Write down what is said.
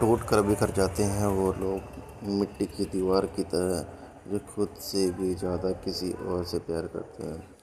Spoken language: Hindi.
टूट कर बिखर जाते हैं वो लोग मिट्टी की दीवार की तरह जो खुद से भी ज़्यादा किसी और से प्यार करते हैं।